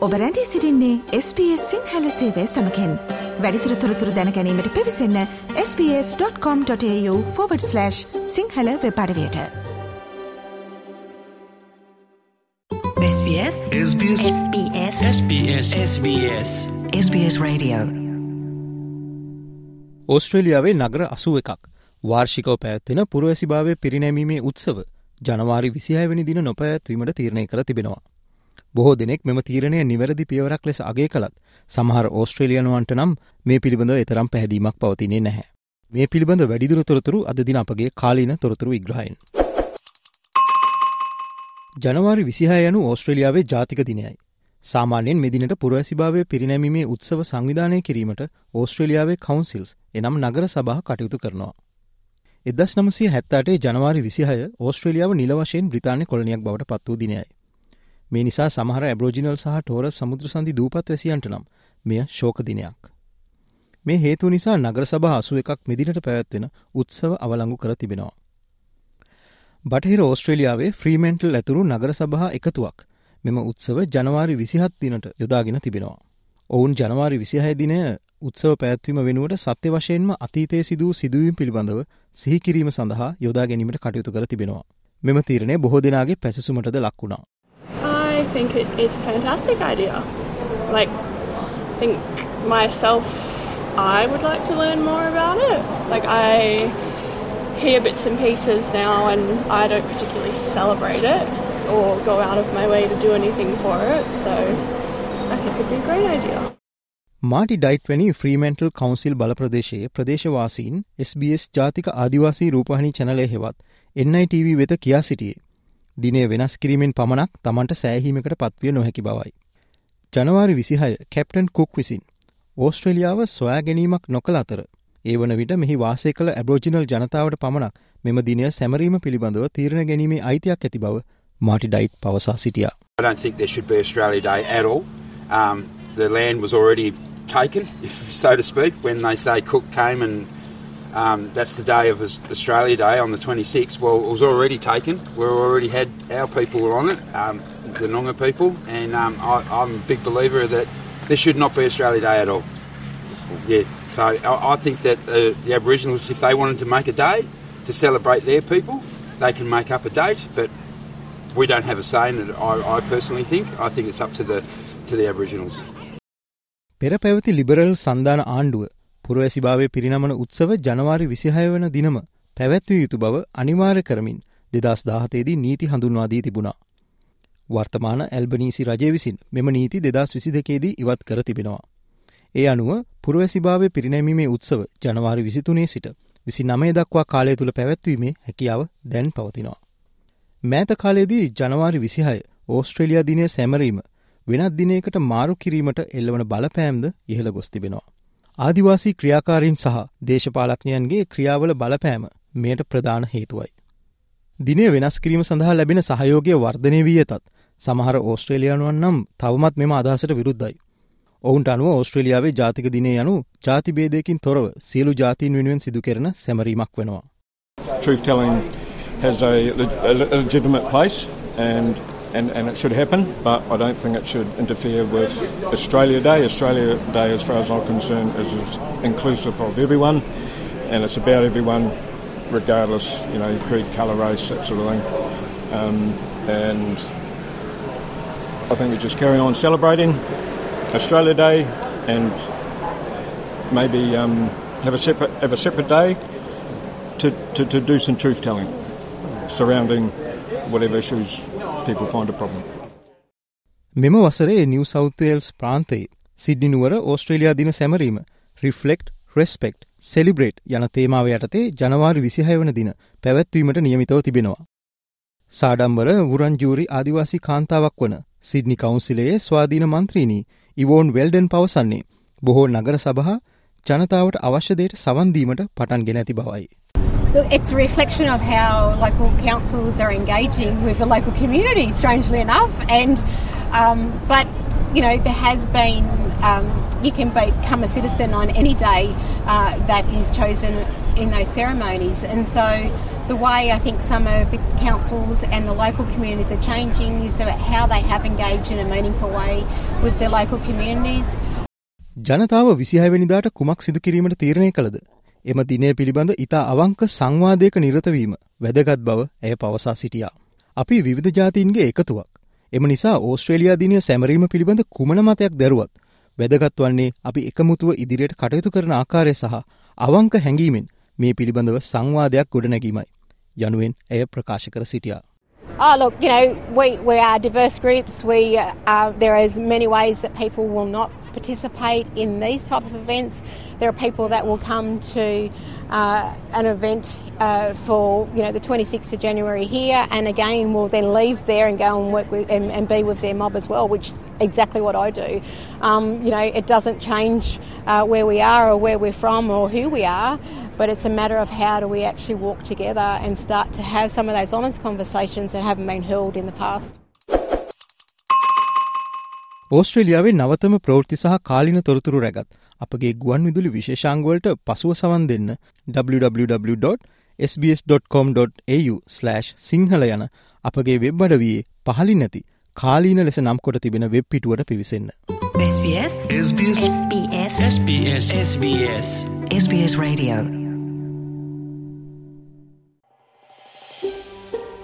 ඔබ රැඳී සිරින්නේ SBS සිංහල සේවය සමකෙන්. වැඩිතුර තොරතුර දැනැනීමට පිවිසන්න ps.com.ta/ Sinhala වෙපඩවයට SBS SBS SBS SBS SBS SBS Radio. ඕස්ට්‍රේලියාවේ නගර අසුව එකක්. වාර්ෂිකව පැත්වෙන පුරවැසිභාවය පිරිනැමීමේ උත්සව ජනවාරි විසිහයවැනි දින නොපැත්වීමට තීරණය කර තිබෙනවා. බොහෝ දෙනෙක් මෙම තීරණය නිවැරදි පියවරක් ලෙස අගේ කළත් සමහර ඕස්ට්‍රේලියනුවන්ට නම් මේ පිළිබඳව එතරම් පැහැදීමක් පවතිනේ නැහැ. මේ පිළිබඳ වැඩිදුර තොරතුරු අද දින අපගේ කාලීන තොරතුරු විග්‍රහයෙන්. ජනවාරි විසිහය යනු ඕස්ට්‍රේලියාවේ ජාතික දිනයයි. සාමාන්‍යයෙන් මෙදිනට පුරවැසිභාවය පිරිනැමීමේ උත්සව සංවිධානය කිරීමට ඕස්ට්‍රේලියාවේ කවන්සිල්ස් එනම් නගර සභහ කටයුතු කරනවා. එදස් නමසය හැත්තාටේ ජනවාරි විසිහය ඕස්ට්‍රේලියාව නිල වශයෙන් බ්‍රතාානය කොලනියක් බවට පත් වූ දිනයයි. මේ නිසා සමහර ඇබ්‍රෝජිනල් සහ ටෝර සමුද්‍ර සඳි දූපත් වැසියන්ට නම් මෙය ශෝක දිනයක්. මේ හේතු නිසා නගර සභ අසුව එකක් මෙදිනට පැවැත්වෙන උත්සව අවලංගු කර තිබෙනවා. බටහිර ඕස්ට්‍රේලියාවේ ෆ්‍රීමෙන්ටල් ඇතුරු නගර සභහ එකතුවක් මෙම උත්සව ජනවාරි විසිහත් දිනට යොදාගෙන තිබෙනවා. ඔවුන් ජනවාරි විසිහය දිනය උත්සව පැත්වීම වෙනුවට සත්‍ය වශයෙන්ම අතීතය සිදූ සිදුවීම් පිළිබඳව සිහිකිරීම සඳහා යොදා ගැනීමට කටයුතු කර තිබෙනවා. මෙම තීරණය බොහෝ දෙනාගේ පැසසුමටද ලක්වුණා. I think it is a fantastic idea. Like, I think myself, I would like to learn more about it. Like, I hear bits and pieces now, and I don't particularly celebrate it or go out of my way to do anything for it. So, I think it'd be a great idea. Marty ඩයිට්වැනි Fremantle council බල ප්‍රදේශයේ ප්‍රදේශවාසීන් SBS ජාතික ආදිවාසී රූපහණි චනලය හෙවත් NITV වෙත කියා සිටියේ. දිනේ වෙනස් කිරීමෙන් පමණක් තමන්ට සෑහීමකට පත්විය නොහැකි බවයි. ජනවාරි විසිහය කැප්ටන් කුක් විසින් ඕස්ට්‍රලියාව සොයා ගැනීමක් නොකළ අතර ඒ වන විට මෙහි වාසය කළ ඇබෝජිනල් ජනතාවට පමණක් මෙම දිනය සැමරීම පිළිබඳව තීරණ ගැනීමේ අයිතියක් ඇති බව මාටි ඩයිට් පවසා සිටියා. I don't think there should be Australia Day at all. Um, the land was already taken, if so to speak, when they say Cook came and um, that's the day of Australia Day on the 26th. Well, it was already taken. We already had our people were on it, um, the Noongar people, and um, I, am a big believer that there should not be Australia Day at all. Yeah, so I, I think that uh, the Aboriginals, if they wanted to make a day to celebrate their people, they can make up a date, but we don't have a say in it. I, I personally think. I think it's up to the to the Aboriginals. පෙර පැවති liberal සන්ධාන ආණ්ඩුව පුරවැසිභාවය පිරිනමන උත්සව ජනවාරි විසිහය වන දිනම පැවැත්විය යුතු බව අනිවාර්ය කරමින් දෙදස් දාහතේදී නීති හඳුන්වාදී තිබුණා. වර්තමාන ඇල්බනීසි රජය විසින් මෙම නීති දෙදස් විසි දෙකේදී ඉවත් කර තිබෙනවා. ඒ අනුව පුරවැසිභාවය පිරිනැමීමේ උත්සව ජනවාරි විසිතුනේ සිට විසි නමේ දක්වා කාලය තුළ පැවැත්වීමේ හැකියාව දැන් පවතිනවා. මෑත කාලයේදී ජනවාරි විසිහය ඕස්ට්‍රේලියයා දිනය සැමරීම වෙනත් දිනයකට මාරු කිරීමට එල්ලවන බලපෑම්ද ඉහළ ගොස් තිබෙනවා. ආදිවාසී ක්‍රියාකාරීන් සහ දේශපාලක්ඥයන්ගේ ක්‍රියාවල බලපෑම මෙයට ප්‍රධාන හේතුවයි. දිනය වෙනස් කිරීම සඳහා ලැබෙන සහයෝගය වර්ධනය වී ඇතත් සමහර ඕස්ට්‍රේලියයානුවන් නම් තවමත් මෙම අදහසට විරුද්ධයි. ඔවුන්ට අනුව ඕස්ට්‍රේලියාවේ ජාතික දිනේ යනු ජාතිබේදයකින් තොරව සියලු ජාතීන් වෙනුවෙන් සිදු කරන සැමරීමක් වෙනවා. Truth telling has a, a legitimate place and and, and it should happen, but I don't think it should interfere with Australia Day. Australia Day, as far as I'm concerned, is, inclusive of everyone, and it's about everyone, regardless, you know, creed, colour, race, that sort of thing. Um, and I think we just carry on celebrating Australia Day, and maybe um, have a separate have a separate day to, to, to do some truth telling surrounding whatever issues people find a problem. මෙම වසරේ නිව සෞතේල්ස් ප්‍රාන්තයේ සිඩ්නිනුවර ඕස්ට්‍රේලයා දින සැමරීම රිෆලෙක්් respect celebrate යන තේමාව යටතේ ජනවාරි විසිහය වන දින පැවැත්වීමට නියමිතව තිබෙනවා. සාඩම්බර වුරන්ජූරි ආදිවාසි කාන්තාවක් වන සිඩ්නි කවුන්සිලයේ ස්වාධීන මන්ත්‍රීණී ඉවෝන් වෙල්ඩන් පවසන්නේ බොහෝ නගර සභහා ජනතාවට අවශ්‍යදයට සවන්දීමට පටන් ගෙන ඇති බවයි. Look, it's a reflection of how local councils are engaging with the local community, strangely enough. And um, but you know there has been um, you can become a citizen on any day uh, that is chosen in those ceremonies, and so the way I think some of the councils and the local communities are changing is about how they have engaged in a meaningful way with their local communities. ජනතාව විසිහයවැනිදාට කුමක් සිදු කිරීමට තීරණය කළද. එම දිනය පිළිබඳ ඉතා අවංක සංවාදයක නිරතවීම වැදගත් බව ඇය පවසා සිටියා. අපි විවිධ ජාතීන්ගේ එකතුවක්. එම නිසා ඕස්ට්‍රේලයා දිනය සැමරීම පිළිබඳ කුමන මතයක් දැරුවත්. වැදගත් වන්නේ අපි එකමුතුව ඉදිරියට කටයුතු කරන ආකාරය සහ අවංක හැඟීමෙන් මේ පිළිබඳව සංවාදයක් ගොඩනැගීමයි. යනුවෙන් ඇය ප්‍රකාශ කර සිටියා. Oh, look, you know, we, we are diverse groups. We, uh, there is many ways that people will not participate in these type of events. There are people that will come to uh, an event uh, for you know the 26th of January here, and again will then leave there and go and work with and, and be with their mob as well, which is exactly what I do. Um, you know, it doesn't change uh, where we are or where we're from or who we are, but it's a matter of how do we actually walk together and start to have some of those honest conversations that haven't been held in the past. ඕස්ට්‍රේලියාවේ නවතම ප්‍රවෘත්ති සහ කාලින තොරතුරු රැගත් අපගේ ගුවන් විදුලි විශේෂංගවලට පසුව සවන් දෙන්න www.sbs.com.au/ සිංහල යන අපගේ වෙබ් අඩවයේ පහලින් නැති කාලීන ලෙස නම් කොට තිබෙන වෙබ් පිටුවට පිවිසන්න. SBS SBS SBS SBS SBS SBS Radio